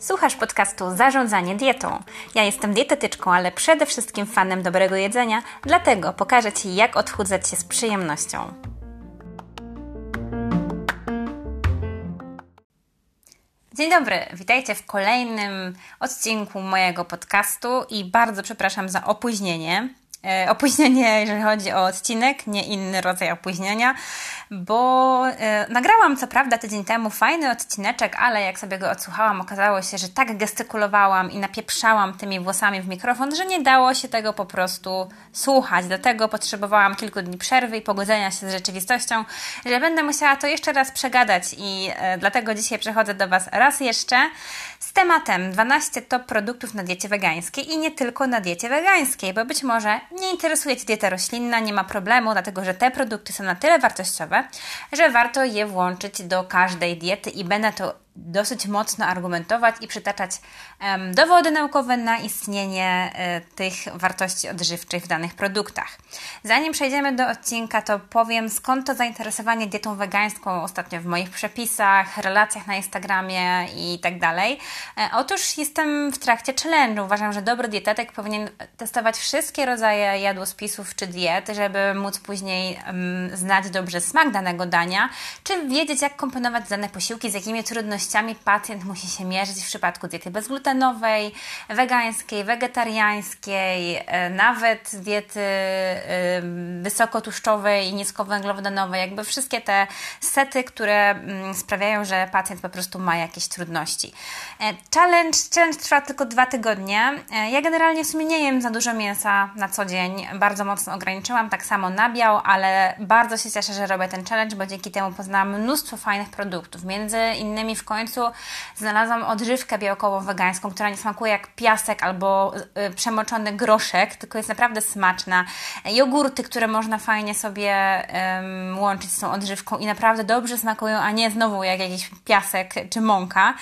Słuchasz podcastu Zarządzanie dietą. Ja jestem dietetyczką, ale przede wszystkim fanem dobrego jedzenia, dlatego pokażę Ci, jak odchudzać się z przyjemnością. Dzień dobry, witajcie w kolejnym odcinku mojego podcastu i bardzo przepraszam za opóźnienie. E, opóźnienie, jeżeli chodzi o odcinek, nie inny rodzaj opóźnienia, bo e, nagrałam co prawda tydzień temu fajny odcineczek, ale jak sobie go odsłuchałam, okazało się, że tak gestykulowałam i napieprzałam tymi włosami w mikrofon, że nie dało się tego po prostu słuchać. Dlatego potrzebowałam kilku dni przerwy i pogodzenia się z rzeczywistością, że będę musiała to jeszcze raz przegadać i e, dlatego dzisiaj przechodzę do Was raz jeszcze z tematem 12 top produktów na diecie wegańskiej i nie tylko na diecie wegańskiej, bo być może nie interesuje Cię dieta roślinna, nie ma problemu, dlatego że te produkty są na tyle wartościowe, że warto je włączyć do każdej diety i będę to dosyć mocno argumentować i przytaczać um, dowody naukowe na istnienie e, tych wartości odżywczych w danych produktach. Zanim przejdziemy do odcinka, to powiem skąd to zainteresowanie dietą wegańską ostatnio w moich przepisach, relacjach na Instagramie i tak dalej. E, otóż jestem w trakcie challenge. Uważam, że dobry dietetyk powinien testować wszystkie rodzaje jadłospisów czy diet, żeby móc później um, znać dobrze smak danego dania, czy wiedzieć, jak komponować dane posiłki, z jakimi trudnościami trudnościami pacjent musi się mierzyć w przypadku diety bezglutenowej, wegańskiej, wegetariańskiej, e, nawet diety e, wysokotłuszczowej i niskowęglowodanowej, jakby wszystkie te sety, które mm, sprawiają, że pacjent po prostu ma jakieś trudności. E, challenge, challenge trwa tylko dwa tygodnie. Ja generalnie w sumie nie jem za dużo mięsa na co dzień, bardzo mocno ograniczyłam, tak samo nabiał, ale bardzo się cieszę, że robię ten challenge, bo dzięki temu poznałam mnóstwo fajnych produktów, między innymi w końcu znalazłam odżywkę białkową wegańską, która nie smakuje jak piasek albo y, przemoczony groszek, tylko jest naprawdę smaczna. Jogurty, które można fajnie sobie łączyć z tą odżywką i naprawdę dobrze smakują, a nie znowu jak jakiś piasek czy mąka.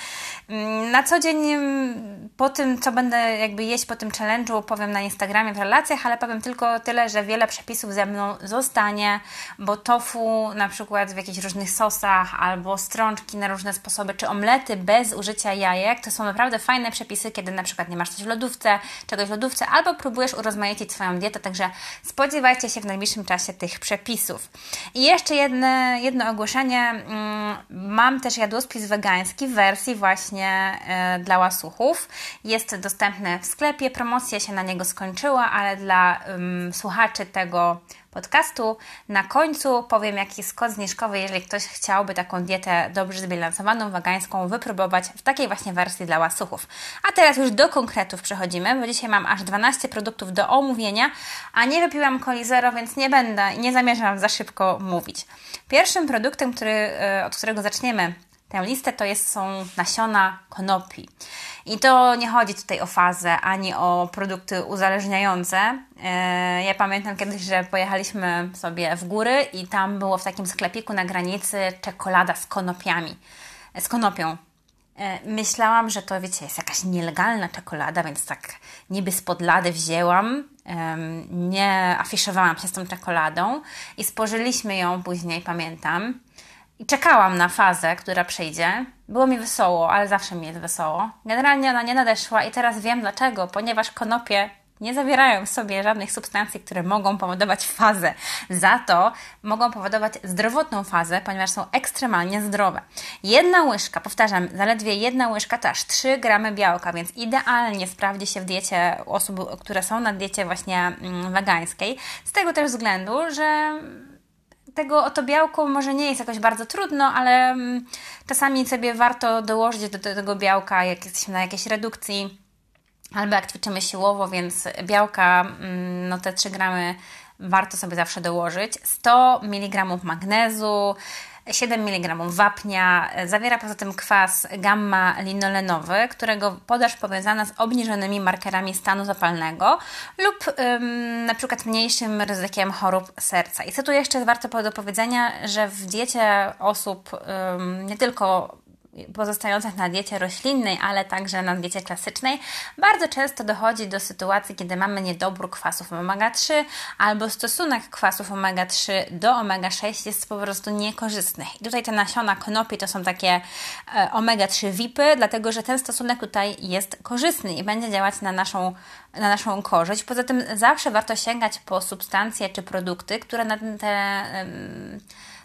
Um, na co dzień um, po tym, co będę jakby jeść po tym challenge'u, powiem na Instagramie w relacjach, ale powiem tylko tyle, że wiele przepisów ze mną zostanie, bo tofu na przykład w jakichś różnych sosach albo strączki na różne sposoby, czy omlety bez użycia jajek to są naprawdę fajne przepisy, kiedy na przykład nie masz coś w lodówce, czegoś w lodówce, albo próbujesz urozmaicić swoją dietę, także spodziewajcie się w najbliższym czasie tych przepisów. I jeszcze jedne, jedno ogłoszenie. Mm, mam też jadłospis wegański w wersji właśnie e, dla łasuchów. Jest dostępny w sklepie, promocja się na niego skończyła, ale dla um, słuchaczy tego podcastu. Na końcu powiem, jaki jest kod zniżkowy, jeżeli ktoś chciałby taką dietę dobrze zbilansowaną, wegańską wypróbować w takiej właśnie wersji dla łasuchów. A teraz już do konkretów przechodzimy, bo dzisiaj mam aż 12 produktów do omówienia, a nie wypiłam coli zero, więc nie będę i nie zamierzam za szybko mówić. Pierwszym produktem, który, e, od którego zaczniemy tę listę, to jest, są nasiona konopi. I to nie chodzi tutaj o fazę ani o produkty uzależniające. E, ja pamiętam kiedyś, że pojechaliśmy sobie w góry i tam było w takim sklepiku na granicy czekolada z konopiami, z konopią. E, myślałam, że to wiecie, jest jakaś nielegalna czekolada, więc tak niby spod lady wzięłam. Nie afiszowałam się z tą czekoladą i spożyliśmy ją później, pamiętam. I czekałam na fazę, która przyjdzie. Było mi wesoło, ale zawsze mi jest wesoło. Generalnie ona nie nadeszła i teraz wiem dlaczego, ponieważ konopie nie zawierają w sobie żadnych substancji, które mogą powodować fazę. Za to mogą powodować zdrowotną fazę, ponieważ są ekstremalnie zdrowe. Jedna łyżka, powtarzam, zaledwie jedna łyżka to aż 3 gramy białka, więc idealnie sprawdzi się w diecie osób, które są na diecie właśnie mm, wegańskiej. Z tego też względu, że tego oto białko może nie jest jakoś bardzo trudno, ale mm, czasami sobie warto dołożyć do, tego białka, jak jesteśmy na jakiejś redukcji albo jak ćwiczymy siłowo, więc białka, mm, no te 3 gramy warto sobie zawsze dołożyć. 100 mg magnezu, 7 mg wapnia, zawiera poza tym kwas gamma-linolenowy, którego podaż powiązana z obniżonymi markerami stanu zapalnego lub ym, na przykład mniejszym ryzykiem chorób serca. I co tu jeszcze warto do powiedzenia, że w diecie osób ym, nie tylko pozostających na diecie roślinnej, ale także na diecie klasycznej, bardzo często dochodzi do sytuacji, kiedy mamy niedobór kwasów omega-3 albo stosunek kwasów omega-3 do omega-6 jest po prostu niekorzystny. I tutaj te nasiona konopi to są takie e, omega-3 VIPy, dlatego że ten stosunek tutaj jest korzystny i będzie działać na naszą, na naszą korzyść. Poza tym zawsze warto sięgać po substancje czy produkty, które na te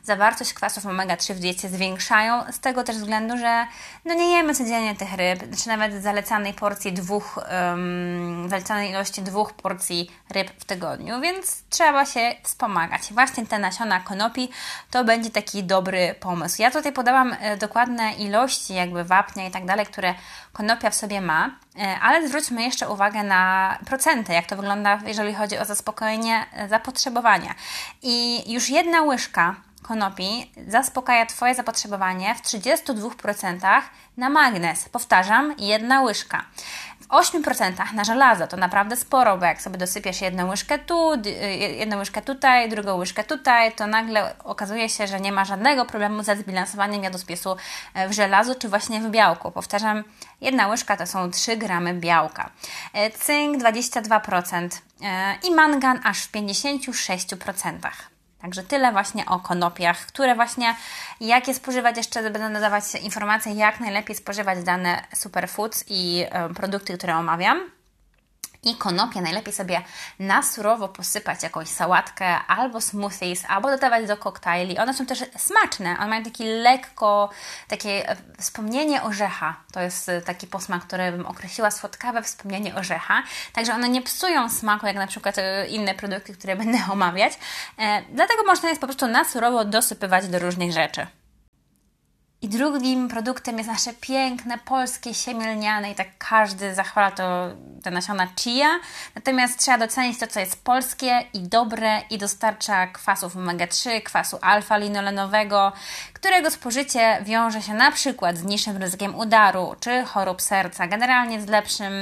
zawartość kwasów omega-3 w diecie zwiększają, z tego też względu, że no nie jemy codziennie tych ryb, czy nawet zalecanej porcji dwóch, um, zalecanej ilości dwóch porcji ryb w tygodniu, więc trzeba się wspomagać. Właśnie te nasiona konopi to będzie taki dobry pomysł. Ja tutaj podałam e, dokładne ilości jakby wapnia i tak dalej, które konopia w sobie ma, e, ale zwróćmy jeszcze uwagę na procenty, jak to wygląda, jeżeli chodzi o zaspokojenie e, zapotrzebowania. I już jedna łyżka konopi zaspokaja Twoje zapotrzebowanie w 32% na magnez. Powtarzam, jedna łyżka. W 8% na żelazo to naprawdę sporo, bo jak sobie dosypiesz jedną łyżkę tu, jedną łyżkę tutaj, drugą łyżkę tutaj, to nagle okazuje się, że nie ma żadnego problemu ze zbilansowaniem jadłospiesu e, w żelazu czy właśnie w białku. Powtarzam, jedna łyżka to są 3 gramy białka. E, cynk 22% e, i mangan aż w 56%. Także tyle właśnie o konopiach, które właśnie jak je spożywać, jeszcze będę nadawać informacje, jak najlepiej spożywać dane superfoods i produkty, które omawiam. I konopie najlepiej sobie na surowo posypać jakąś sałatkę albo smoothies, albo dodawać do koktajli. One są też smaczne, one mają taki lekko, takie e, wspomnienie orzecha. To jest e, taki posmak, który bym określiła słodkawe wspomnienie orzecha. Także one nie psują smaku, jak na przykład e, inne produkty, które będę omawiać. Dlatego można jest po prostu na surowo dosypywać do różnych rzeczy. I drugim produktem jest nasze piękne polskie siemię lniane i tak każdy zachwala to, te nasiona chia. Natomiast trzeba docenić to, co jest polskie i dobre i dostarcza kwasów omega-3, kwasu alfa-linolenowego, którego spożycie wiąże się na przykład z niższym ryzykiem udaru czy chorób serca, generalnie z lepszym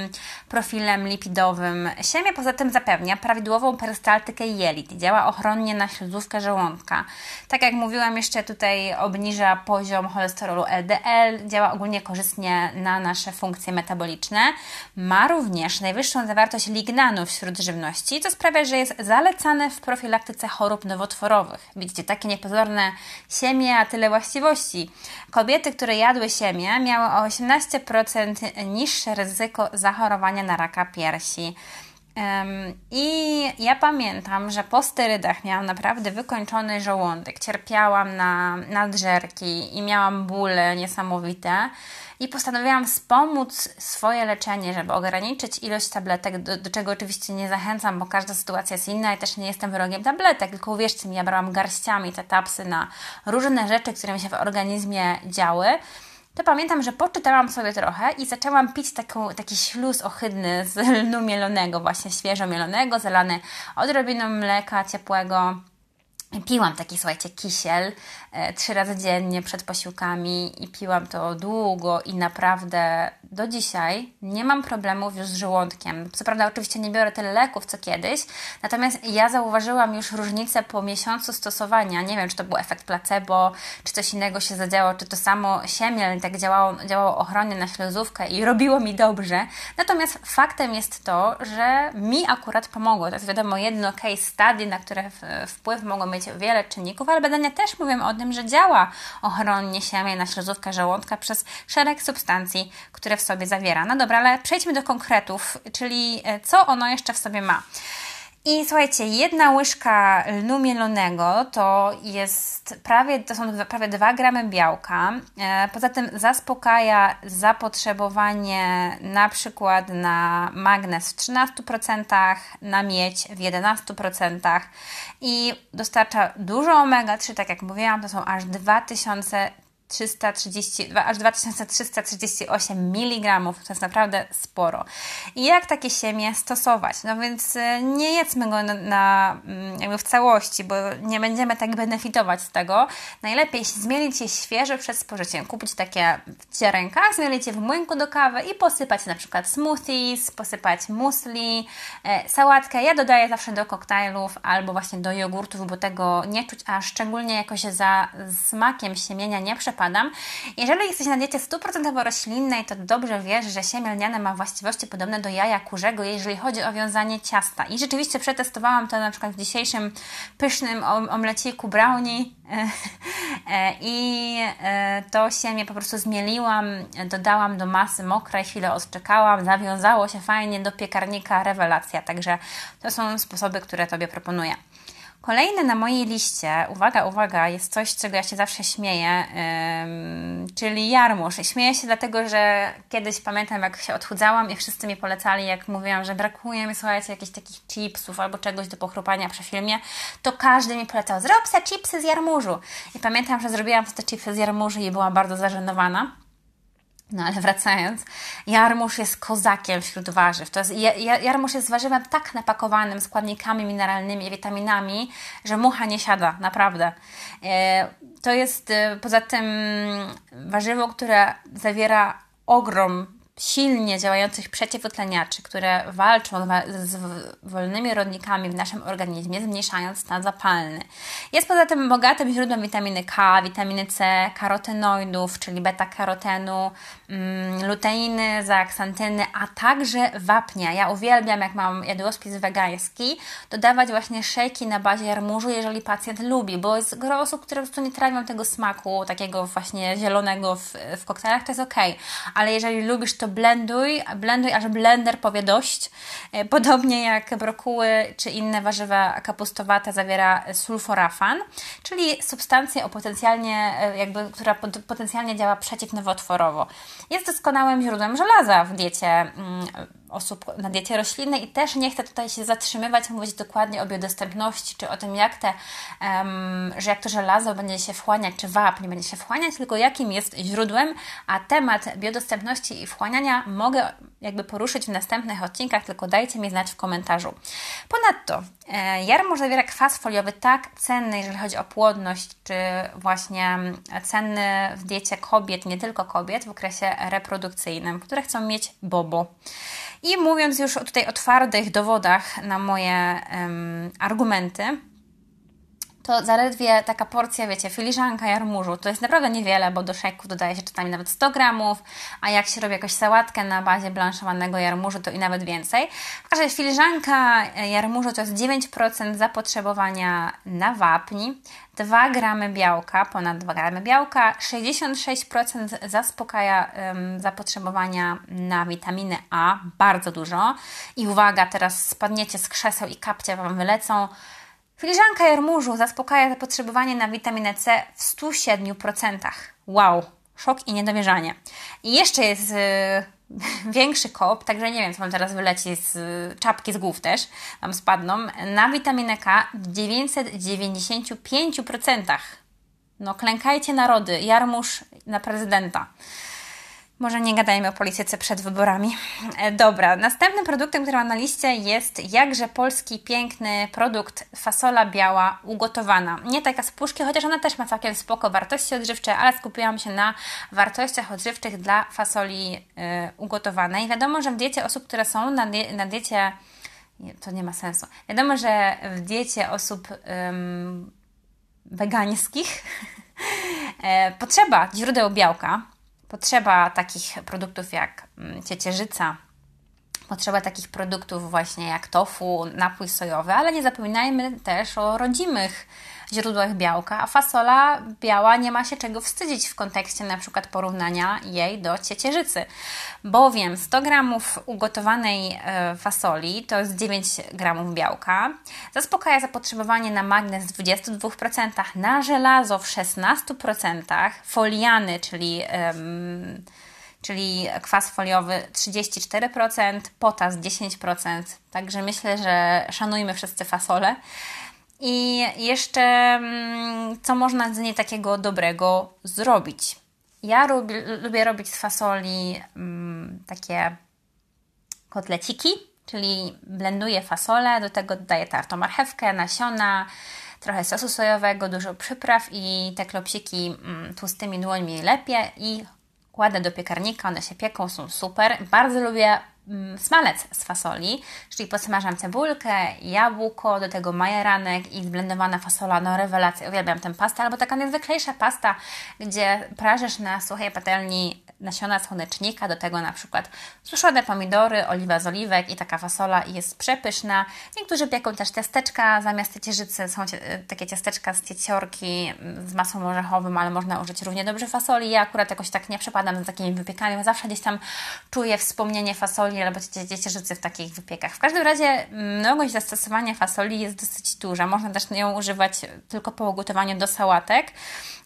profilem lipidowym. Siemię poza tym zapewnia prawidłową perystaltykę jelit, działa ochronnie na śluzówkę żołądka. Tak jak mówiłam, jeszcze tutaj obniża poziom cholesterolu LDL, działa ogólnie korzystnie na nasze funkcje metaboliczne. Ma również najwyższą zawartość lignanu wśród żywności, co sprawia, że jest zalecane w profilaktyce chorób nowotworowych. Widzicie, takie niepozorne siemię, a tyle właściwości. Kobiety, które jadły siemię, miały o 18% niższe ryzyko zachorowania na raka piersi. I ja pamiętam, że po sterydach miałam naprawdę wykończony żołądek, cierpiałam na nadżerki i miałam bóle niesamowite. I postanowiłam wspomóc swoje leczenie, żeby ograniczyć ilość tabletek, do, do, czego oczywiście nie zachęcam, bo każda sytuacja jest inna i też nie jestem wrogiem tabletek, tylko uwierzcie mi, ja brałam garściami te tapsy na różne rzeczy, które mi się w organizmie działy to pamiętam, że poczytałam sobie trochę i zaczęłam pić taką, taki śluz ohydny z lnu mielonego, właśnie świeżo mielonego, zalany odrobiną mleka ciepłego. Piłam taki, słuchajcie, kisiel trzy razy dziennie przed posiłkami i piłam to długo i naprawdę do dzisiaj nie mam problemów już z żołądkiem. Co prawda, oczywiście nie biorę tyle leków co kiedyś, natomiast ja zauważyłam już różnicę po miesiącu stosowania. Nie wiem, czy to był efekt placebo, czy coś innego się zadziało, czy to samo siemiel tak działało, działało ochronnie na śluzówkę i robiło mi dobrze. Natomiast faktem jest to, że mi akurat pomogło. To jest wiadomo jedno case study, na które wpływ mogą mieć wiele czynników, ale badania też mówią o tym, że działa ochronnie siemię na śluzówkę żołądka przez szereg substancji, które w sobie zawiera. No dobra, ale przejdźmy do konkretów, czyli e, co ono jeszcze w sobie ma. I słuchajcie, jedna łyżka lnu mielonego to jest prawie, to są prawie 2 gramy białka. E, poza tym zaspokaja zapotrzebowanie na przykład na magnez w 13%, na miedź w 11% i dostarcza dużo omega-3, tak jak mówiłam, to są aż 2000 330, aż 2338 mg, to jest naprawdę sporo. I jak takie siemię stosować? No więc y, nie jedzmy go na, na, mm, jakby w całości, bo nie będziemy tak benefitować z tego. Najlepiej zmielić je świeże przed spożyciem. Kupić takie w ciarenkach, zmielić je w młynku do kawy i posypać na przykład smoothies, posypać musli, e, sałatkę. Ja dodaję zawsze do koktajlów albo właśnie do jogurtów, bo tego nie czuć, a szczególnie jakoś za smakiem siemienia nie przepadać Jeżeli jesteś na diecie 100% roślinnej, to dobrze wiesz, że siemię lniane ma właściwości podobne do jaja kurzego, jeżeli chodzi o wiązanie ciasta. I rzeczywiście przetestowałam to na przykład w dzisiejszym pysznym omleciku brownie i to siemię po prostu zmieliłam, dodałam do masy mokrej, chwilę odczekałam, zawiązało się fajnie do piekarnika, rewelacja. Także to są sposoby, które Tobie proponuję. Kolejne na mojej liście, uwaga, uwaga, jest coś, czego ja się zawsze śmieję, yy, czyli jarmuż. Śmieję się dlatego, że kiedyś pamiętam, jak się odchudzałam i wszyscy mi polecali, jak mówiłam, że brakuje mi, słuchajcie, jakichś takich chipsów albo czegoś do pochrupania przy filmie, to każdy mi polecał, zrób se chipsy z jarmużu. I pamiętam, że zrobiłam te chipsy z jarmużu i byłam bardzo zażenowana. No ale wracając, jarmuż jest kozakiem wśród warzyw. To jest, jarmuż jest warzywem tak napakowanym składnikami mineralnymi i witaminami, że mucha nie siada, naprawdę. E, to jest e, poza tym warzywo, które zawiera ogrom silnie działających przeciwutleniaczy, które walczą z wolnymi rodnikami w naszym organizmie, zmniejszając stan zapalny. Jest poza tym bogatym źródłem witaminy K, witaminy C, karotenoidów, czyli beta-karotenu, mm, luteiny, zaaksantyny, a także wapnia. Ja uwielbiam, jak mam jadłospis wegański, dodawać właśnie szejki na bazie jarmużu, jeżeli pacjent lubi, bo jest gro osób, które po prostu nie trawią tego smaku, takiego właśnie zielonego w, w koktajlach, to jest ok, ale jeżeli lubisz to blenduj, blenduj aż blender powie dość. E, podobnie jak brokuły czy inne warzywa kapustowate zawiera sulforafan, czyli substancję o potencjalnie, e, jakby, która potencjalnie działa przeciwnowotworowo. Jest doskonałym źródłem żelaza w diecie mm, osób na diecie roślinnej i też nie chcę tutaj się zatrzymywać, mówić dokładnie o biodostępności, czy o tym, jak te, um, że jak to żelazo będzie się wchłaniać, czy wapń będzie się wchłaniać, tylko jakim jest źródłem, a temat biodostępności i wchłaniania mogę jakby poruszyć w następnych odcinkach, tylko dajcie mi znać w komentarzu. Ponadto e, jarmuż zawiera kwas foliowy tak cenny, jeżeli chodzi o płodność, czy właśnie cenny w diecie kobiet, nie tylko kobiet, w okresie reprodukcyjnym, które chcą mieć bobo. I mówiąc już tutaj o twardych dowodach na moje um, argumenty, to zaledwie taka porcja, wiecie, filiżanka jarmużu, to jest naprawdę niewiele, bo do szejków dodaje się czasami nawet 100 gramów, a jak się robi jakąś sałatkę na bazie blanszowanego jarmużu, to i nawet więcej. W każdym razie filiżanka jarmużu to jest 9% zapotrzebowania na wapni, 2 gramy białka, ponad 2 gramy białka, 66% zaspokaja um, zapotrzebowania na witaminę A, bardzo dużo. I uwaga, teraz spadniecie z krzeseł i kapcie Wam wylecą. Filiżanka jarmużu zaspokaja zapotrzebowanie na witaminę C w 107%. Wow, szok i niedowierzanie. I jeszcze jest yy, większy kop, także nie wiem, co Wam teraz wyleci z yy, czapki z głów też, Wam spadną, na witaminę K w 995%. No klękajcie narody, jarmuż na prezydenta. Może nie gadajmy o polityce przed wyborami. E, dobra, następnym produktem, który mam na liście jest jakże polski piękny produkt fasola biała ugotowana. Nie taka z puszki, chociaż ona też ma całkiem spoko wartości odżywcze, ale skupiłam się na wartościach odżywczych dla fasoli y, ugotowanej. Wiadomo, że w diecie osób, które są na, die na diecie, to nie ma sensu. Wiadomo, że w diecie osób ym, wegańskich e, potrzeba źródeł białka, Potrzeba takich produktów jak mm, ciecierzyca, potrzeba takich produktów właśnie jak tofu, napój sojowy, ale nie zapominajmy też o rodzimych źródłach białka, a fasola biała nie ma się czego wstydzić w kontekście na przykład porównania jej do ciecierzycy, bowiem 100 gramów ugotowanej e, fasoli to jest 9 gramów białka, zaspokaja zapotrzebowanie na magnez w 22%, na żelazo w 16%, foliany, czyli um, czyli kwas foliowy 34%, potas 10%. Także myślę, że szanujmy wszyscy fasole. I jeszcze, mm, co można z niej takiego dobrego zrobić? Ja lubię, lubię robić z fasoli um, takie kotleciki, czyli blenduję fasolę, do tego dodaję tartą marchewkę, nasiona, trochę sosu sojowego, dużo przypraw i te klopsiki um, tłustymi dłońmi lepiej i kładę do piekarnika, one się pieką, są super. Bardzo lubię mm, smalec z fasoli, czyli podsmażam cebulkę, jabłko, do tego majeranek i zblendowana fasola, no rewelacja, uwielbiam tę pastę, albo taka najzwyklejsza pasta, gdzie prażysz na suchej patelni nasiona słonecznika, do tego na przykład suszone pomidory, oliwa z oliwek i taka fasola jest przepyszna. Niektórzy pieką też ciasteczka, zamiast ciecierzycy są takie ciasteczka z cieciorki mm, z masą orzechową, ale można użyć równie dobrze fasoli. Ja akurat jakoś tak nie przepadam za takimi wypiekami, bo zawsze gdzieś tam czuję wspomnienie fasoli albo ciecierzycy w takich wypiekach. W każdym razie mnogość zastosowania fasoli jest dosyć duża. Można też ją używać tylko po ugotowaniu do sałatek.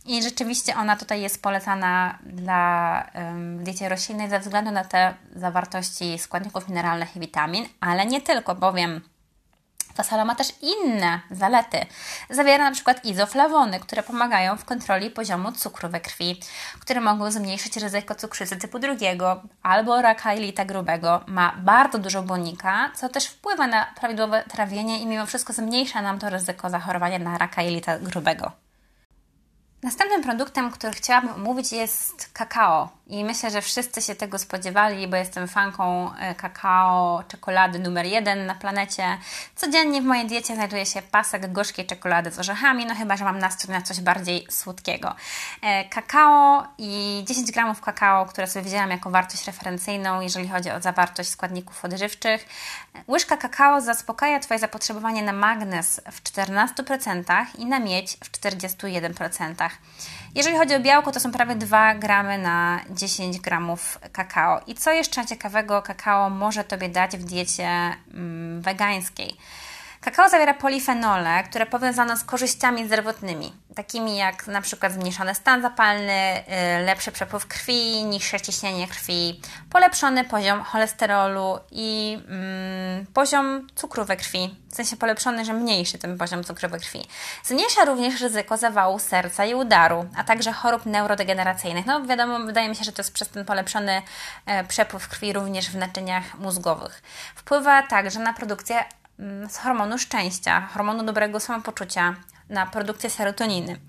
I rzeczywiście ona tutaj jest polecana dla um, diecie roślinnej ze względu na te zawartości składników mineralnych i witamin, ale nie tylko, bowiem Fasola ma też inne zalety. Zawiera na przykład izoflawony, które pomagają w kontroli poziomu cukru we krwi, które mogą zmniejszyć ryzyko cukrzycy typu drugiego albo raka jelita grubego. Ma bardzo dużo błonnika, co też wpływa na prawidłowe trawienie i mimo wszystko zmniejsza nam to ryzyko zachorowania na raka jelita grubego. Następnym produktem, który chciałabym omówić jest kakao. I myślę, że wszyscy się tego spodziewali, bo jestem fanką e, kakao, czekolady numer jeden na planecie. Codziennie w mojej diecie znajduje się pasek gorzkiej czekolady z orzechami, no chyba, że mam nastrój na coś bardziej słodkiego. E, kakao i 10 gramów kakao, które sobie wzięłam jako wartość referencyjną, jeżeli chodzi o zawartość składników odżywczych. Łyżka kakao zaspokaja Twoje zapotrzebowanie na magnez w 14% i na miedź w 41%. Jeżeli chodzi o białko, to są prawie 2 gramy na 10 gramów kakao. I co jeszcze ciekawego kakao może Tobie dać w diecie mm, wegańskiej? Kakao zawiera polifenole, które powiązano z korzyściami zdrowotnymi, takimi jak na przykład zmniejszony stan zapalny, y, lepszy przepływ krwi, niższe ciśnienie krwi, polepszony poziom cholesterolu i mm, poziom cukru we krwi, w sensie polepszony, że mniejszy ten poziom cukru we krwi. Zmniejsza również ryzyko zawału serca i udaru, a także chorób neurodegeneracyjnych. No wiadomo, wydaje mi się, że to jest przez ten polepszony e, przepływ krwi również w naczyniach mózgowych. Wpływa także na produkcję Mm, z hormonu szczęścia, hormonu dobrego samopoczucia, na produkcję serotoniny.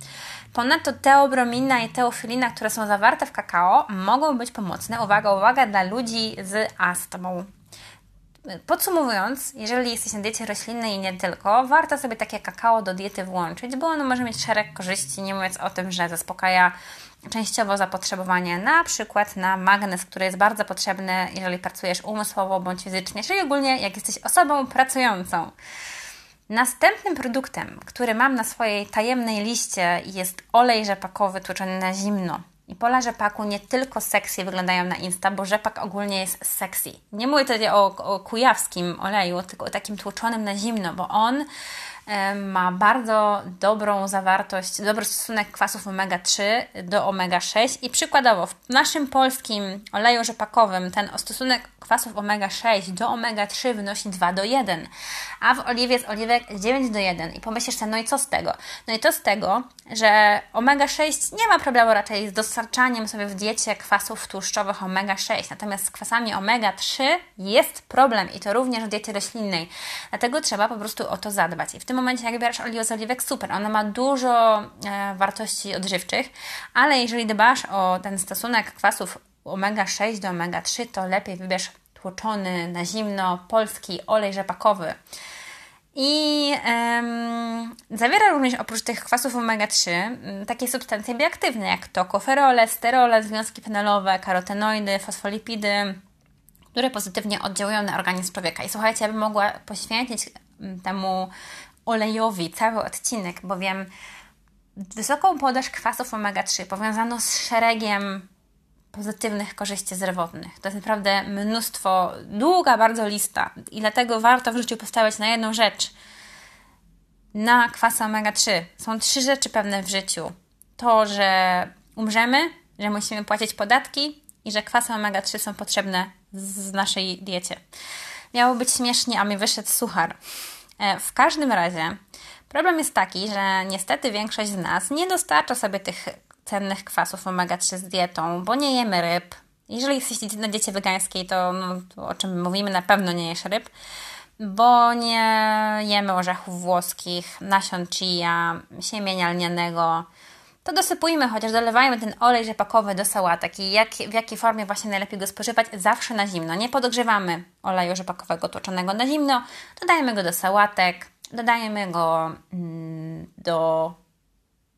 Ponadto teobromina i teofilina, które są zawarte w kakao, mogą być pomocne, uwaga, uwaga, dla ludzi z astmą. Podsumowując, jeżeli jesteś na diecie roślinnej i nie tylko, warto sobie takie kakao do diety włączyć, bo ono może mieć szereg korzyści, nie mówiąc o tym, że zaspokaja częściowo zapotrzebowanie na przykład na magnez, który jest bardzo potrzebny, jeżeli pracujesz umysłowo bądź fizycznie, czyli ogólnie jak jesteś osobą pracującą. Następnym produktem, który mam na swojej tajemnej liście jest olej rzepakowy tłuczony na zimno. I pola rzepaku nie tylko sexy wyglądają na Insta, bo rzepak ogólnie jest sexy. Nie mówię tutaj o, o kujawskim oleju, tylko o takim tłuczonym na zimno, bo on ma bardzo dobrą zawartość, dobry stosunek kwasów omega-3 do omega-6 i przykładowo w naszym polskim oleju rzepakowym ten stosunek kwasów omega-6 do omega-3 wynosi 2 do 1, a w oliwie z oliwek 9 do 1 i pomyślisz sobie, no i co z tego? No i to z tego, że omega-6 nie ma problemu raczej z dostarczaniem sobie w diecie kwasów tłuszczowych omega-6, natomiast z kwasami omega-3 jest problem i to również w diecie roślinnej, dlatego trzeba po prostu o to zadbać. I w tym momencie, jak bierasz oliwę z oliwek, super, ona ma dużo e, wartości odżywczych, ale jeżeli dbasz o ten stosunek kwasów omega-6 do omega-3, to lepiej wybierz tłoczony na zimno polski olej rzepakowy. I zawiera również oprócz tych kwasów omega-3 takie substancje bioaktywne jak tokoferole, sterole, związki fenolowe, karotenoidy, fosfolipidy, które pozytywnie oddziałują na organizm człowieka. I słuchajcie, ja bym mogła poświęcić temu olejowi cały odcinek, bowiem wysoką podaż kwasów omega-3 powiązano z szeregiem pozytywnych korzyści zdrowotnych. To jest naprawdę mnóstwo, długa bardzo lista i dlatego warto w życiu postawić na jedną rzecz. Na kwasy omega-3. Są trzy rzeczy pewne w życiu. To, że umrzemy, że musimy płacić podatki i że kwasy omega-3 są potrzebne w naszej diecie. Miało być śmiesznie, a mi wyszedł suchar. E, w każdym razie problem jest taki, że niestety większość z nas nie dostarcza sobie tych cennych kwasów omega-3 z dietą, bo nie jemy ryb. Jeżeli jesteś na diecie wegańskiej, to, no, to o czym mówimy, na pewno nie jesz ryb, bo nie jemy orzechów włoskich, nasion chia, siemienia lnianego, to dosypujmy, chociaż dolewajmy ten olej rzepakowy do sałatek i jak, w jakiej formie właśnie najlepiej go spożywać, zawsze na zimno. Nie podogrzewamy oleju rzepakowego tłoczonego na zimno, dodajemy go do sałatek, dodajemy go mm, do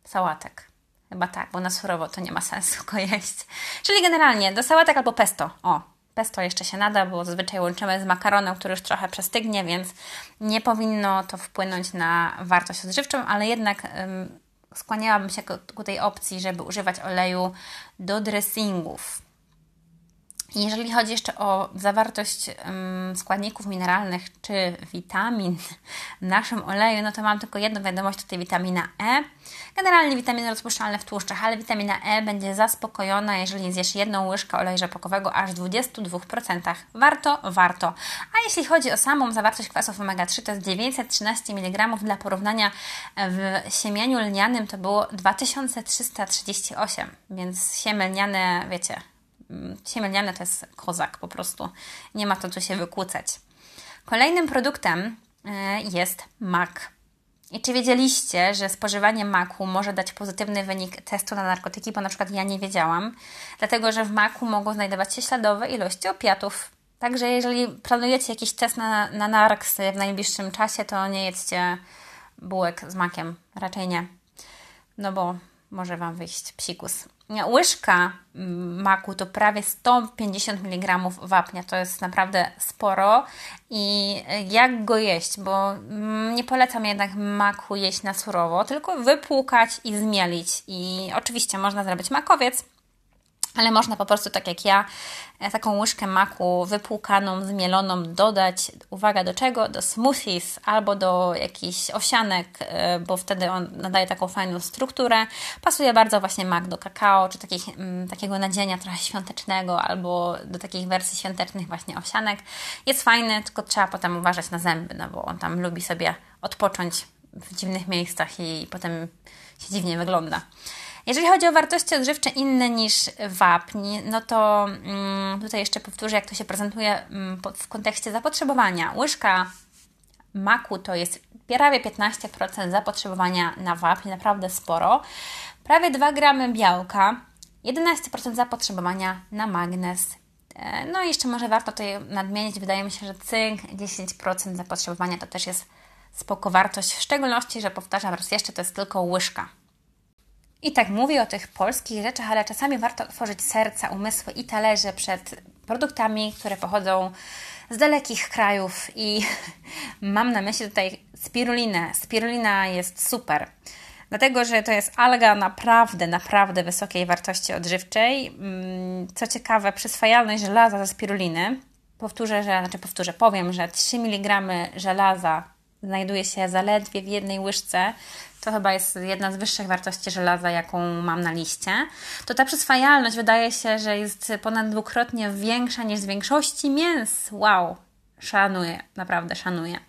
sałatek. Chyba tak, bo na surowo to nie ma sensu go jeść. Czyli generalnie do sałatek albo pesto. O, pesto jeszcze się nada, bo zazwyczaj łączymy z makaronem, który już trochę przestygnie, więc nie powinno to wpłynąć na wartość odżywczą, ale jednak ym, skłaniałabym się ku tej opcji, żeby używać oleju do dressingów. Jeżeli chodzi jeszcze o zawartość składników mineralnych czy witamin w naszym oleju, no to mam tylko jedną wiadomość, tutaj witamina E. Generalnie witaminy rozpuszczalne w tłuszczach, ale witamina E będzie zaspokojona, jeżeli zjesz jedną łyżkę oleju rzepakowego aż w 22%. Warto, warto. A jeśli chodzi o samą zawartość kwasów omega-3, to jest 913 mg. Dla porównania w siemieniu lnianym to było 2338, więc siemię lniane, wiecie, siemielniane to jest kozak po prostu. Nie ma to co się wykłócać. Kolejnym produktem e, jest mak. I czy wiedzieliście, że spożywanie maku może dać pozytywny wynik testu na narkotyki? Bo na przykład ja nie wiedziałam, dlatego że w maku mogą znajdować się śladowe ilości opiatów. Także jeżeli planujecie jakiś test na, na w najbliższym czasie, to nie jedzcie bułek z makiem. Raczej nie. No bo może Wam wyjść psikus. Łyżka mm, maku to prawie 150 mg wapnia. To jest naprawdę sporo. I jak go jeść? Bo mm, nie polecam jednak maku jeść na surowo, tylko wypłukać i zmielić. I oczywiście można zrobić makowiec, ale można po prostu, tak jak ja, e, taką łyżkę maku wypłukaną, zmieloną dodać, uwaga do czego? Do smoothies albo do jakichś owsianek, e, bo wtedy on nadaje taką fajną strukturę. Pasuje bardzo właśnie mak do kakao, czy takich, m, takiego nadzienia trochę świątecznego, albo do takich wersji świątecznych właśnie owsianek. Jest fajny, tylko trzeba potem uważać na zęby, no bo on tam lubi sobie odpocząć w dziwnych miejscach i potem się dziwnie wygląda. Jeżeli chodzi o wartości odżywcze inne niż wapń, no to mm, tutaj jeszcze powtórzę, jak to się prezentuje mm, w kontekście zapotrzebowania. Łyżka maku to jest prawie 15% zapotrzebowania na wapń, naprawdę sporo. Prawie 2 gramy białka, 11% zapotrzebowania na magnez. E, no i jeszcze może warto tutaj nadmienić, wydaje mi się, że cynk 10% zapotrzebowania to też jest spoko wartość, w szczególności, że powtarzam raz jeszcze, to jest tylko łyżka. I tak mówię o tych polskich rzeczach, ale czasami warto otworzyć serca, umysły i talerze przed produktami, które pochodzą z dalekich krajów i mam na myśli tutaj spirulinę. Spirulina jest super. Dlatego, że to jest alga naprawdę, naprawdę wysokiej wartości odżywczej. Mm, co ciekawe, przyswajalność żelaza ze spiruliny, powtórzę, że, znaczy powtórzę, powiem, że 3 mg żelaza znajduje się zaledwie w jednej łyżce to chyba jest jedna z wyższych wartości żelaza, jaką mam na liście, to ta przyswajalność wydaje się, że jest ponad dwukrotnie większa niż z większości mięs. Wow, szanuję, naprawdę szanuję.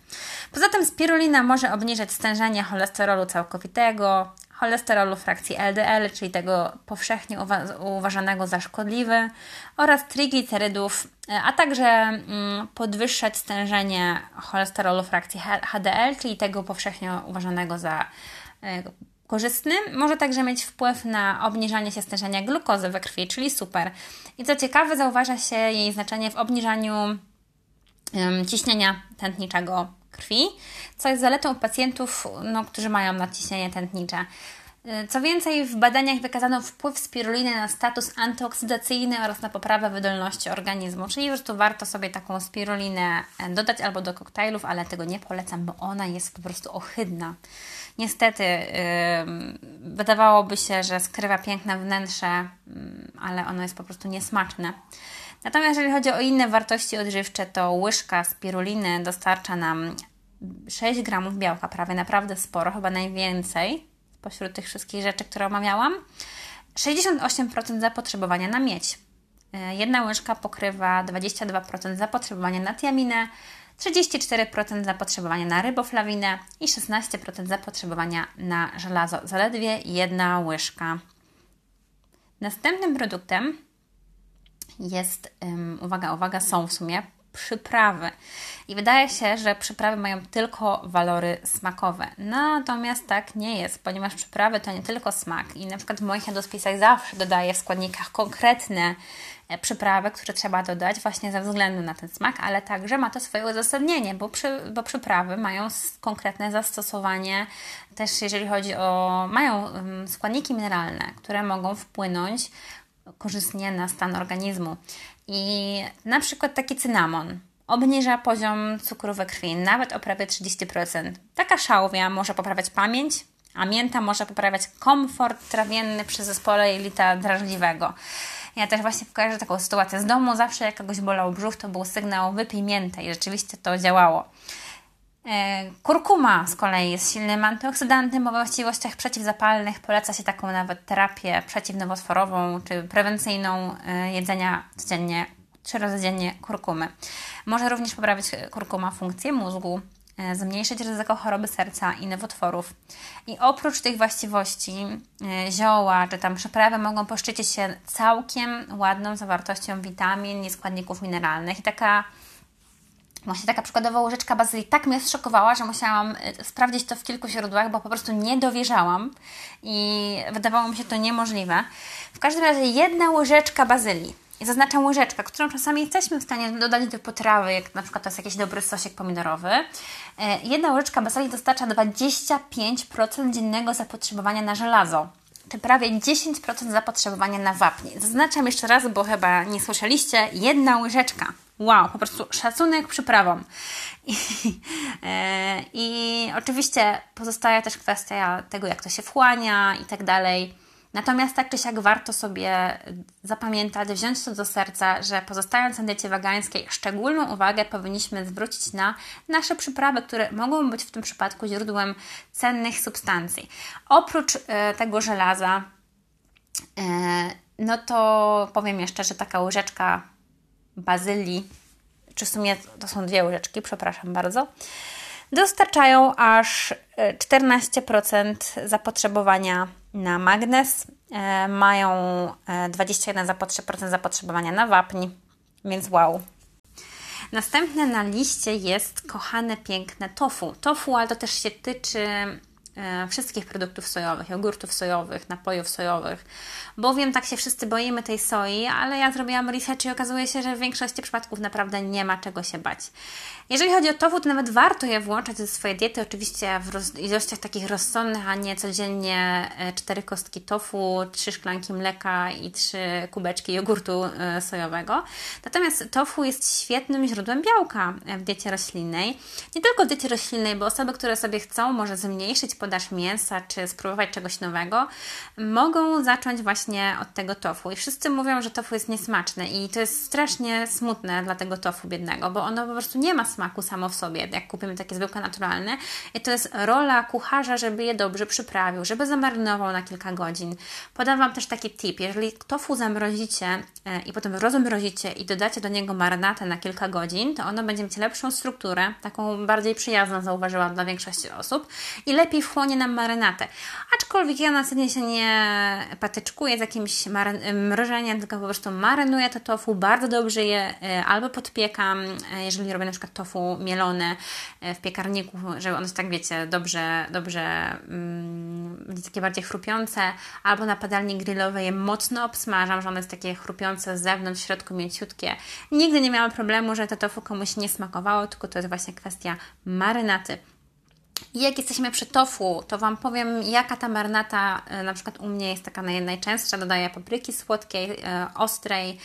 Poza tym spirulina może obniżyć stężenie cholesterolu całkowitego, cholesterolu frakcji LDL, czyli tego powszechnie uwa- uważanego za szkodliwy, oraz triglicerydów, a także mm, podwyższać stężenie cholesterolu frakcji HDL, czyli tego powszechnie uważanego za E, korzystny. Może także mieć wpływ na obniżanie się stężenia glukozy we krwi, czyli super. I co ciekawe, zauważa się jej znaczenie w obniżaniu ciśnienia tętniczego krwi, co jest zaletą pacjentów, no, którzy mają nadciśnienie tętnicze. E, co więcej, w badaniach wykazano wpływ spiruliny na status antyoksydacyjny oraz na poprawę wydolności organizmu, czyli już tu warto sobie taką spirulinę e, dodać albo do koktajlów, ale tego nie polecam, bo ona jest po prostu ohydna. Niestety, yy, wydawałoby się, że skrywa piękne wnętrze, yy, ale ono jest po prostu niesmaczne. Natomiast jeżeli chodzi o inne wartości odżywcze, to łyżka spiruliny dostarcza nam 6 gramów białka, prawie naprawdę sporo, chyba najwięcej spośród tych wszystkich rzeczy, które omawiałam. 68% zapotrzebowania na miedź. Y, jedna łyżka pokrywa 22% zapotrzebowania na tiaminę, 34% zapotrzebowania na ryboflawinę i 16% zapotrzebowania na żelazo. Zaledwie jedna łyżka. Następnym produktem jest, um, uwaga, uwaga, są w sumie przyprawy. I wydaje się, że przyprawy mają tylko walory smakowe. Natomiast tak nie jest, ponieważ przyprawy to nie tylko smak. I na przykład w moich jadłospisach zawsze dodaję w składnikach konkretne e, przyprawy, które trzeba dodać właśnie ze względu na ten smak, ale także ma to swoje uzasadnienie, bo, przy, bo przyprawy mają konkretne zastosowanie też jeżeli chodzi o, mają składniki mineralne, które mogą wpłynąć korzystnie na stan organizmu. I na przykład taki cynamon obniża poziom cukru we krwi nawet o prawie 30%. Taka szałwia może poprawiać pamięć, a mięta może poprawiać komfort trawienny przy zespole jelita drażliwego. Ja też właśnie pokażę taką sytuację z domu. Zawsze jak kogoś bolał brzuch, to był sygnał wypij miętę i rzeczywiście to działało. E, kurkuma z kolei jest silnym antyoksydantem o właściwościach przeciwzapalnych. Poleca się taką nawet terapię przeciwnowotworową czy prewencyjną e, jedzenia codziennie, trzy razy dziennie kurkumy. Może również poprawić kurkuma funkcję mózgu, e, zmniejszyć ryzyko choroby serca i nowotworów. I oprócz tych właściwości zioła czy tam przyprawy mogą poszczycić się całkiem ładną zawartością witamin i składników mineralnych. I taka Właśnie taka przykładowa łyżeczka bazylii tak mnie zszokowała, że musiałam y, sprawdzić to w kilku źródłach, bo po prostu nie dowierzałam i wydawało mi się to niemożliwe. W każdym razie jedna łyżeczka bazylii. Zaznaczam łyżeczkę, którą czasami jesteśmy w stanie dodać do potrawy, jak na przykład to jest jakiś dobry sosik pomidorowy. Y, jedna łyżeczka bazylii dostarcza 25% dziennego zapotrzebowania na żelazo czy prawie 10% zapotrzebowania na wapń. Zaznaczam jeszcze raz, bo chyba nie słyszeliście, jedna łyżeczka. Wow, po prostu szacunek przyprawom. I, e, I oczywiście pozostaje też kwestia tego, jak to się wchłania i tak dalej. Natomiast tak czy siak warto sobie zapamiętać, wziąć to do serca, że pozostając na diecie wegańskiej, szczególną uwagę powinniśmy zwrócić na nasze przyprawy, które mogą być w tym przypadku źródłem cennych substancji. Oprócz e, tego żelaza, e, no to powiem jeszcze, że taka łyżeczka bazylii, czy w sumie to są dwie łyżeczki, przepraszam bardzo, dostarczają aż 14% e, zapotrzebowania na magnez, e, mają 21% e, zapotrzebowania na wapń, więc wow. Następne na liście jest kochane piękne tofu. Tofu, ale to też się tyczy wszystkich produktów sojowych, jogurtów sojowych, napojów sojowych, bowiem tak się wszyscy boimy tej soi, ale ja zrobiłam research i okazuje się, że w większości przypadków naprawdę nie ma czego się bać. Jeżeli chodzi o tofu, to nawet warto je włączać do swojej diety, oczywiście w ilościach takich rozsądnych, a nie codziennie e, cztery kostki tofu, trzy szklanki mleka i trzy kubeczki jogurtu e, sojowego. Natomiast tofu jest świetnym źródłem białka w diecie roślinnej. Nie tylko w diecie roślinnej, bo osoby, które sobie chcą może zmniejszyć podaż mięsa, czy spróbować czegoś nowego, mogą zacząć właśnie od tego tofu. I wszyscy mówią, że tofu jest niesmaczne i to jest strasznie smutne dla tego tofu biednego, bo ono po prostu nie ma smaku samo w sobie, jak kupimy takie zwykłe naturalne. I to jest rola kucharza, żeby je dobrze przyprawił, żeby zamarynował na kilka godzin. Podam Wam też taki tip. Jeżeli tofu zamrozicie e, i potem rozmrozicie i dodacie do niego marynatę na kilka godzin, to ono będzie mieć lepszą strukturę, taką bardziej przyjazną, zauważyłam dla większości osób i lepiej wchłonie nam marynatę. Aczkolwiek ja na dzień się nie patyczkuję z jakimś mrożeniem, tylko po prostu marynuję to tofu, bardzo dobrze je e, albo podpiekam, e, jeżeli robię na przykład tofu mielone e, w piekarniku, żeby ono tak wiecie, dobrze, dobrze mm, takie bardziej chrupiące, albo na patelni grillowej je mocno obsmażam, że one jest takie chrupiące z zewnątrz, w środku mięciutkie. Nigdy nie miałam problemu, że to tofu komuś nie smakowało, tylko to jest właśnie kwestia marynaty. I jak jesteśmy przy tofu, to Wam powiem, jaka ta marynata e, na przykład u mnie jest taka najczęstsza. Dodaję papryki słodkiej, e, ostrej,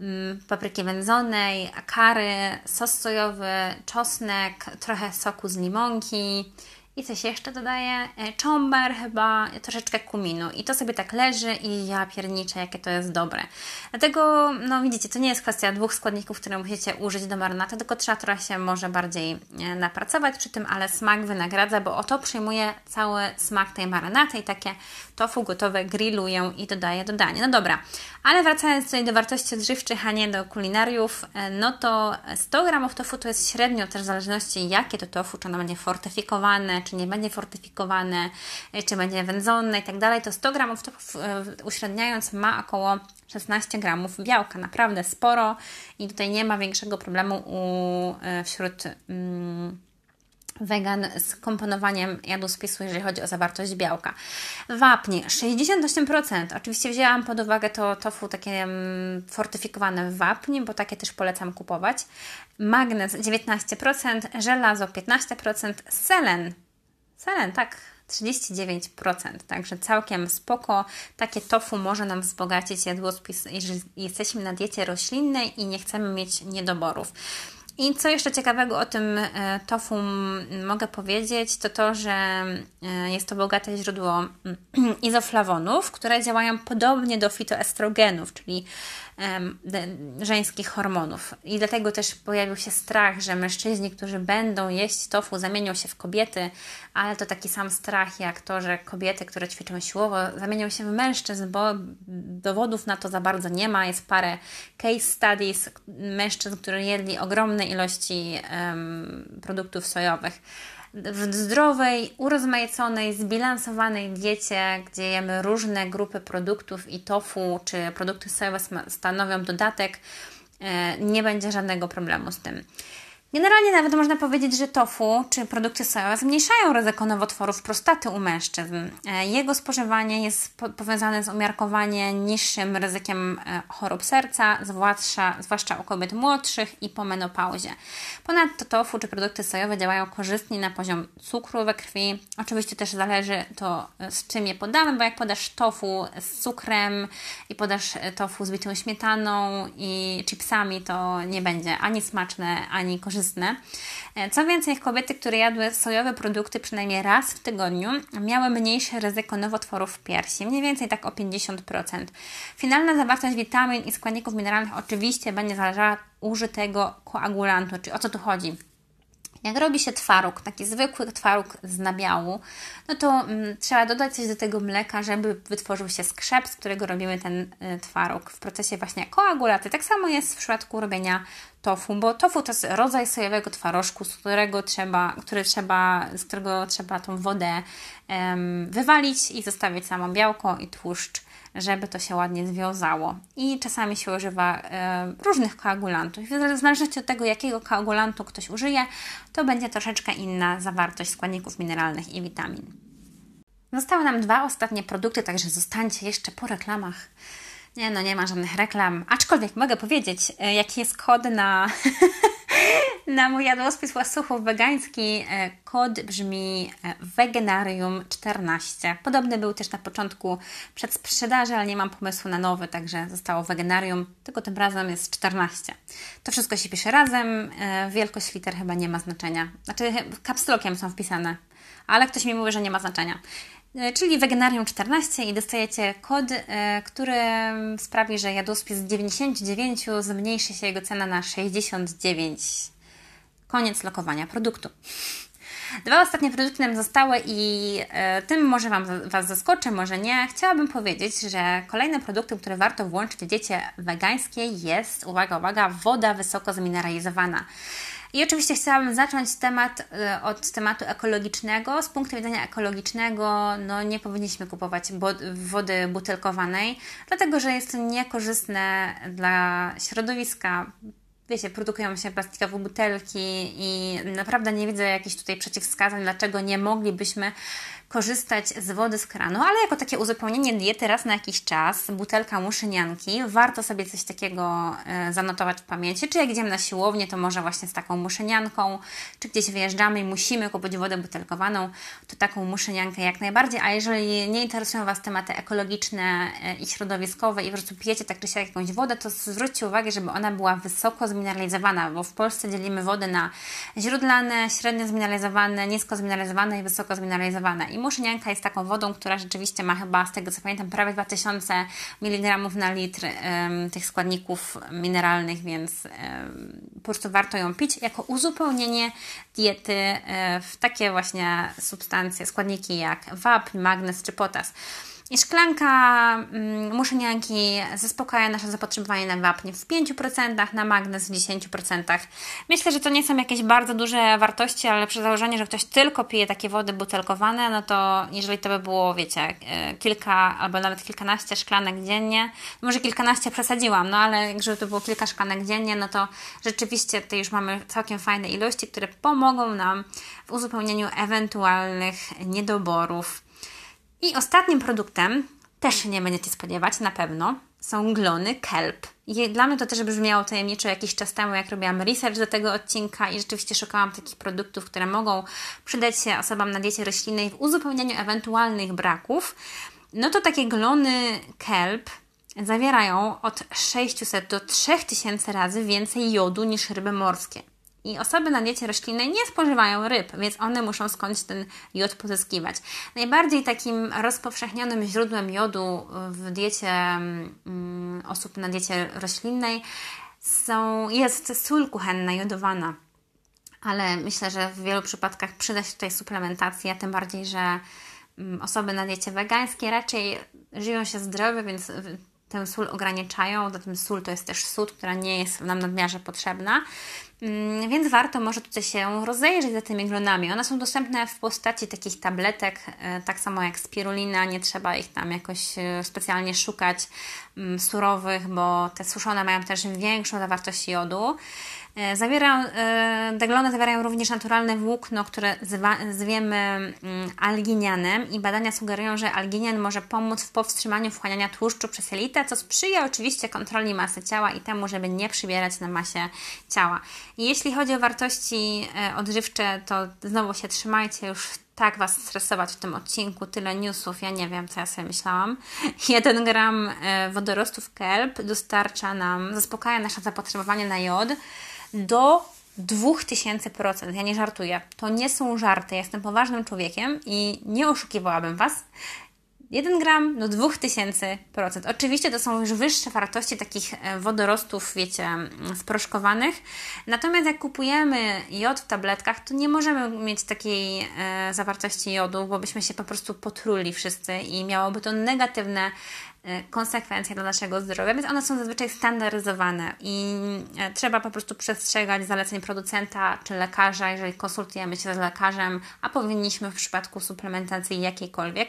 mm, papryki wędzonej, kary, sos sojowy, czosnek, trochę soku z limonki, i coś jeszcze dodaję, e, czomber chyba, troszeczkę kuminu. I to sobie tak leży i ja pierniczę, jakie to jest dobre. Dlatego, no widzicie, to nie jest kwestia dwóch składników, które musicie użyć do marynaty, tylko trzeba trochę się może bardziej e, napracować przy tym, ale smak wynagradza, bo oto przyjmuje cały smak tej marynaty i takie tofu gotowe grilluję i dodaję do dania. No dobra, ale wracając tutaj do wartości odżywczych, a nie do kulinariów, e, no to 100 gramów tofu to jest średnio też w zależności jakie to tofu, czy ono będzie fortyfikowane, czy nie będzie fortyfikowane, e, czy będzie wędzone i tak dalej, to 100 gramów tofu uśredniając ma około 16 gramów białka, naprawdę sporo i tutaj nie ma większego problemu u, wśród mm, wegan z komponowaniem jadłospisu, jeżeli chodzi o zawartość białka. Wapnie 68%. Oczywiście wzięłam pod uwagę to tofu takie mm, fortyfikowane w wapnie, bo takie też polecam kupować. Magnez 19%, żelazo 15%, selen. Selen, tak, 39%, także całkiem spoko. Takie tofu może nam wzbogacić jadłospis, jeżeli jesteśmy na diecie roślinnej i nie chcemy mieć niedoborów. I co jeszcze ciekawego o tym e, tofu mogę powiedzieć, to to, że e, jest to bogate źródło izoflawonów, które działają podobnie do fitoestrogenów, czyli żeńskich hormonów. I dlatego też pojawił się strach, że mężczyźni, którzy będą jeść tofu, zamienią się w kobiety, ale to taki sam strach jak to, że kobiety, które ćwiczą siłowo, zamienią się w mężczyzn, bo dowodów na to za bardzo nie ma. Jest parę case studies mężczyzn, którzy jedli ogromne ilości um, produktów sojowych w zdrowej, urozmaiconej, zbilansowanej diecie, gdzie jemy różne grupy produktów i tofu czy produkty sojowe stanowią dodatek, e, nie będzie żadnego problemu z tym. Generalnie nawet można powiedzieć, że tofu czy produkty sojowe zmniejszają ryzyko nowotworów prostaty u mężczyzn. E, jego spożywanie jest powiązane z umiarkowanie niższym ryzykiem e, chorób serca, zwłaszcza, zwłaszcza u kobiet młodszych i po menopauzie. Ponadto tofu czy produkty sojowe działają korzystnie na poziom cukru we krwi. Oczywiście też zależy to e, z czym je podamy, bo jak podasz tofu z cukrem i podasz tofu z bitą śmietaną i chipsami, to nie będzie ani smaczne, ani korzystne E, co więcej, kobiety, które jadły sojowe produkty przynajmniej raz w tygodniu, miały mniejsze ryzyko nowotworów piersi, mniej więcej tak o 50%. Finalna zawartość witamin i składników mineralnych oczywiście będzie zależała użytego koagulantu, czyli o co tu chodzi? Jak robi się twaróg, taki zwykły twaróg z nabiału, no to mm, trzeba dodać coś do tego mleka, żeby wytworzył się skrzep, z którego robimy ten y, twaróg w procesie właśnie koagulacji. Tak samo jest w przypadku robienia tofu, bo tofu to jest rodzaj sojowego twarożku, z którego trzeba, który trzeba, z którego trzeba tą wodę wywalić i zostawić samo białko i tłuszcz żeby to się ładnie związało. I czasami się używa e, różnych koagulantów. W zależności od tego, jakiego koagulantu ktoś użyje, to będzie troszeczkę inna zawartość składników mineralnych i witamin. Zostały nam dwa ostatnie produkty, także zostańcie jeszcze po reklamach. Nie, no nie ma żadnych reklam. Aczkolwiek mogę powiedzieć, e, jaki jest kod na, na mój jadłospis łasuchów wegański. E, kod brzmi e, Veganarium14. Podobny był też na początku przed sprzedaży, ale nie mam pomysłu na nowy, także zostało Veganarium, tylko tym razem jest 14. To wszystko się pisze razem. Wielkość liter chyba nie ma znaczenia. Znaczy, kapslokiem są wpisane, ale ktoś mi mówi, że nie ma znaczenia. E, czyli Weganarium 14 i dostajecie kod, e, który sprawi, że jadłospis z 99 zmniejszy się jego cena na 69. Koniec lokowania produktu. Dwa ostatnie produkty nam zostały i e, tym może Wam, Was zaskoczę, może nie. Chciałabym powiedzieć, że kolejnym produktem, który warto włączyć w diecie wegańskiej jest, uwaga, uwaga, woda wysoko zmineralizowana. I oczywiście chciałabym zacząć temat e, od tematu ekologicznego. Z punktu widzenia ekologicznego, no nie powinniśmy kupować wody butelkowanej, dlatego że jest to niekorzystne dla środowiska wiecie, produkują się plastikowe butelki i naprawdę nie widzę jakichś tutaj przeciwwskazań, dlaczego nie moglibyśmy korzystać z wody z kranu, ale jako takie uzupełnienie diety raz na jakiś czas, butelka muszynianki, warto sobie coś takiego e, zanotować w pamięci, czy jak idziemy na siłownię, to może właśnie z taką muszynianką, czy gdzieś wyjeżdżamy i musimy kupić wodę butelkowaną, to taką muszyniankę jak najbardziej, a jeżeli nie interesują Was tematy ekologiczne e, i środowiskowe i po prostu pijecie tak czy siak jakąś wodę, to zwróćcie uwagę, żeby ona była wysoko zmineralizowana, bo w Polsce dzielimy wodę na źródlane, średnio zmineralizowane, nisko zmineralizowane i wysoko zmineralizowane. I muszynianka jest taką wodą, która rzeczywiście ma chyba, z tego co pamiętam, prawie 2000 mg na litr um, tych składników mineralnych, więc um, po prostu warto ją pić jako uzupełnienie diety um, w takie właśnie substancje, składniki jak wapń, magnez czy potas. I szklanka mm, muszynianki zaspokaja nasze zapotrzebowanie na wapń w 5%, na magnez w 10%. Myślę, że to nie są jakieś bardzo duże wartości, ale przy założeniu, że ktoś tylko pije takie wody butelkowane, no to jeżeli to by było, wiecie, e, kilka albo nawet kilkanaście szklanek dziennie, może kilkanaście przesadziłam, no ale żeby to było kilka szklanek dziennie, no to rzeczywiście tutaj już mamy całkiem fajne ilości, które pomogą nam w uzupełnieniu ewentualnych niedoborów i ostatnim produktem, też się nie będziecie spodziewać, na pewno, są glony kelp. Dla mnie to też brzmiało tajemniczo jakiś czas temu, jak robiłam research do tego odcinka i rzeczywiście szukałam takich produktów, które mogą przydać się osobom na diecie roślinnej w uzupełnianiu ewentualnych braków. No to takie glony kelp zawierają od 600 do 3000 razy więcej jodu niż ryby morskie. I osoby na diecie roślinnej nie spożywają ryb, więc one muszą skądś ten jod pozyskiwać. Najbardziej takim rozpowszechnionym źródłem jodu w diecie um, osób na diecie roślinnej są, jest sól kuchenna jodowana. Ale myślę, że w wielu przypadkach przyda się tutaj suplementacja, tym bardziej, że um, osoby na diecie wegańskiej raczej żyją się zdrowo, więc tę sól ograniczają. Zatem sól to jest też sód, która nie jest nam nadmiarze potrzebna. Mm, więc warto może tutaj się rozejrzeć za tymi glonami. One są dostępne w postaci takich tabletek, e, tak samo jak spirulina, nie trzeba ich tam jakoś e, specjalnie szukać mm, surowych, bo te suszone mają też większą zawartość jodu. E, zawiera, deglony zawierają również naturalne włókno, które zwiemy mm, alginianem i badania sugerują, że alginian może pomóc w powstrzymaniu wchłaniania tłuszczu przez jelitę, co sprzyja oczywiście kontroli masy ciała i temu, żeby nie przybierać na masie ciała. Jeśli chodzi o wartości e, odżywcze, to znowu się trzymajcie, już tak Was stresować w tym odcinku, tyle newsów, ja nie wiem, co ja sobie myślałam. 1 gram e, wodorostów kelp dostarcza nam, zaspokaja nasze zapotrzebowanie na jod do 2000%. Ja nie żartuję. To nie są żarty. Jestem poważnym człowiekiem i nie oszukiwałabym Was. 1 gram do 2000%. Oczywiście to są już wyższe wartości takich e, wodorostów, wiecie, sproszkowanych. Natomiast jak kupujemy jod w tabletkach, to nie możemy mieć takiej e, zawartości jodu, bo byśmy się po prostu potruli wszyscy i miałoby to negatywne E, konsekwencje dla naszego zdrowia, więc one są zazwyczaj standaryzowane i e, trzeba po prostu przestrzegać zaleceń producenta czy lekarza, jeżeli konsultujemy się z lekarzem, a powinniśmy w przypadku suplementacji jakiejkolwiek.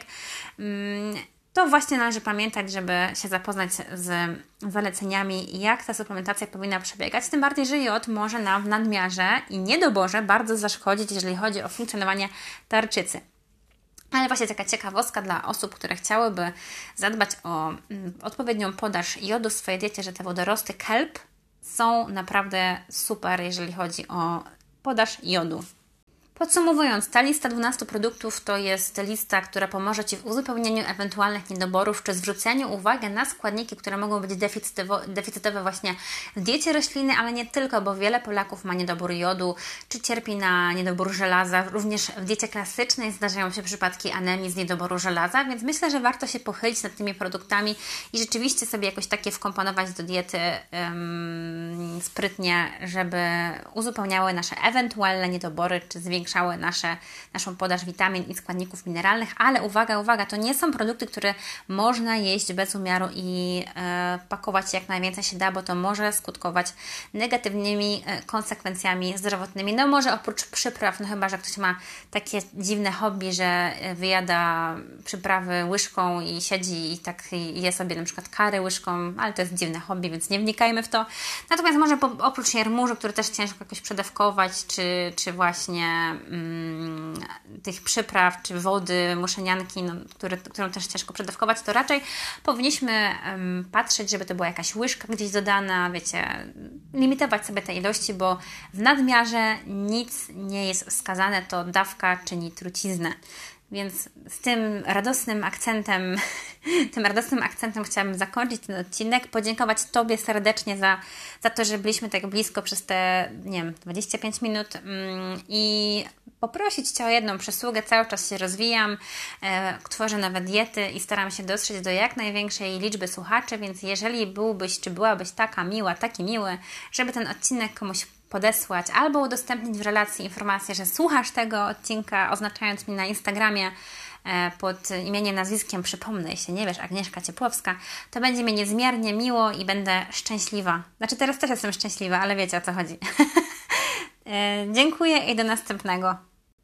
Mm, to właśnie należy pamiętać, żeby się zapoznać z zaleceniami, jak ta suplementacja powinna przebiegać. Tym bardziej, że jod może nam w nadmiarze i niedoborze bardzo zaszkodzić, jeżeli chodzi o funkcjonowanie tarczycy. Ale właśnie taka ciekawostka dla osób, które chciałyby zadbać o mm, odpowiednią podaż jodu w swojej diecie, że te wodorosty kelp są naprawdę super, jeżeli chodzi o podaż jodu. Podsumowując, ta lista 12 produktów to jest lista, która pomoże Ci w uzupełnieniu ewentualnych niedoborów czy zwróceniu uwagi na składniki, które mogą być deficytowe właśnie w diecie rośliny, ale nie tylko, bo wiele Polaków ma niedobór jodu czy cierpi na niedobór żelaza. Również w diecie klasycznej zdarzają się przypadki anemii z niedoboru żelaza, więc myślę, że warto się pochylić nad tymi produktami i rzeczywiście sobie jakoś takie wkomponować do diety sprytnie, żeby uzupełniały nasze ewentualne niedobory czy zwiększały zwiększały nasze, naszą podaż witamin i składników mineralnych, ale uwaga, uwaga, to nie są produkty, które można jeść bez umiaru i e, pakować jak najwięcej się da, bo to może skutkować negatywnymi e, konsekwencjami zdrowotnymi. No może oprócz przypraw, no chyba, że ktoś ma takie dziwne hobby, że e, wyjada przyprawy łyżką i siedzi i tak je sobie na przykład kary łyżką, ale to jest dziwne hobby, więc nie wnikajmy w to. Natomiast może po, oprócz jarmużu, który też ciężko jakoś przedawkować, czy, czy właśnie tych przypraw, czy wody, muszenianki, no, które, którą też ciężko przedawkować, to raczej powinniśmy patrzeć, żeby to była jakaś łyżka gdzieś dodana, wiecie, limitować sobie te ilości, bo w nadmiarze nic nie jest wskazane, to dawka czyni truciznę. Więc z tym radosnym akcentem, tym radosnym akcentem chciałabym zakończyć ten odcinek, podziękować Tobie serdecznie za, za to, że byliśmy tak blisko przez te, nie wiem, 25 minut mm, i poprosić Cię o jedną przysługę. Cały czas się rozwijam, e, tworzę nowe diety i staram się dotrzeć do jak największej liczby słuchaczy, więc jeżeli byłbyś, czy byłabyś taka miła, taki miły, żeby ten odcinek komuś podesłać albo udostępnić w relacji informację, że słuchasz tego odcinka, oznaczając mi na Instagramie e, pod imieniem, nazwiskiem, przypomnę, jeśli nie wiesz, Agnieszka Ciepłowska, to będzie mi niezmiernie miło i będę szczęśliwa. Znaczy teraz też jestem szczęśliwa, ale wiecie o co chodzi. E, dziękuję i do następnego.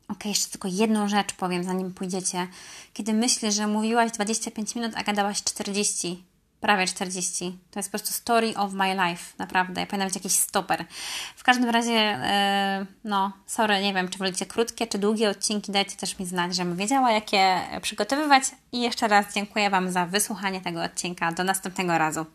Ok, jeszcze tylko jedną rzecz powiem, zanim pójdziecie. Kiedy myślisz, że mówiłaś 25 minut, a gadałaś 40, prawie 40. To jest po prostu story of my life, naprawdę. Ja powinna być jakiś stoper. W każdym razie, yy, no, sorry, nie wiem, czy wolicie krótkie, czy długie odcinki, dajcie też mi znać, żebym wiedziała, jakie przygotowywać. I jeszcze raz dziękuję Wam za wysłuchanie tego odcinka. Do następnego razu.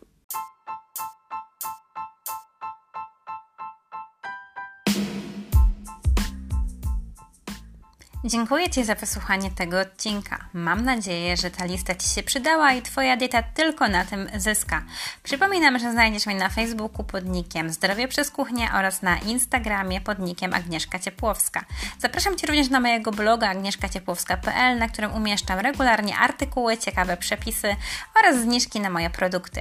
Dziękuję Ci za wysłuchanie tego odcinka. Mam nadzieję, że ta lista Ci się przydała i Twoja dieta tylko na tym zyska. Przypominam, że znajdziesz mnie na Facebooku pod nickiem Zdrowie przez Kuchnię oraz na Instagramie pod nickiem Agnieszka Ciepłowska. Zapraszam Cię również na mojego bloga agnieszkaciepłowska.pl, na którym umieszczam regularnie artykuły, ciekawe przepisy oraz zniżki na moje produkty.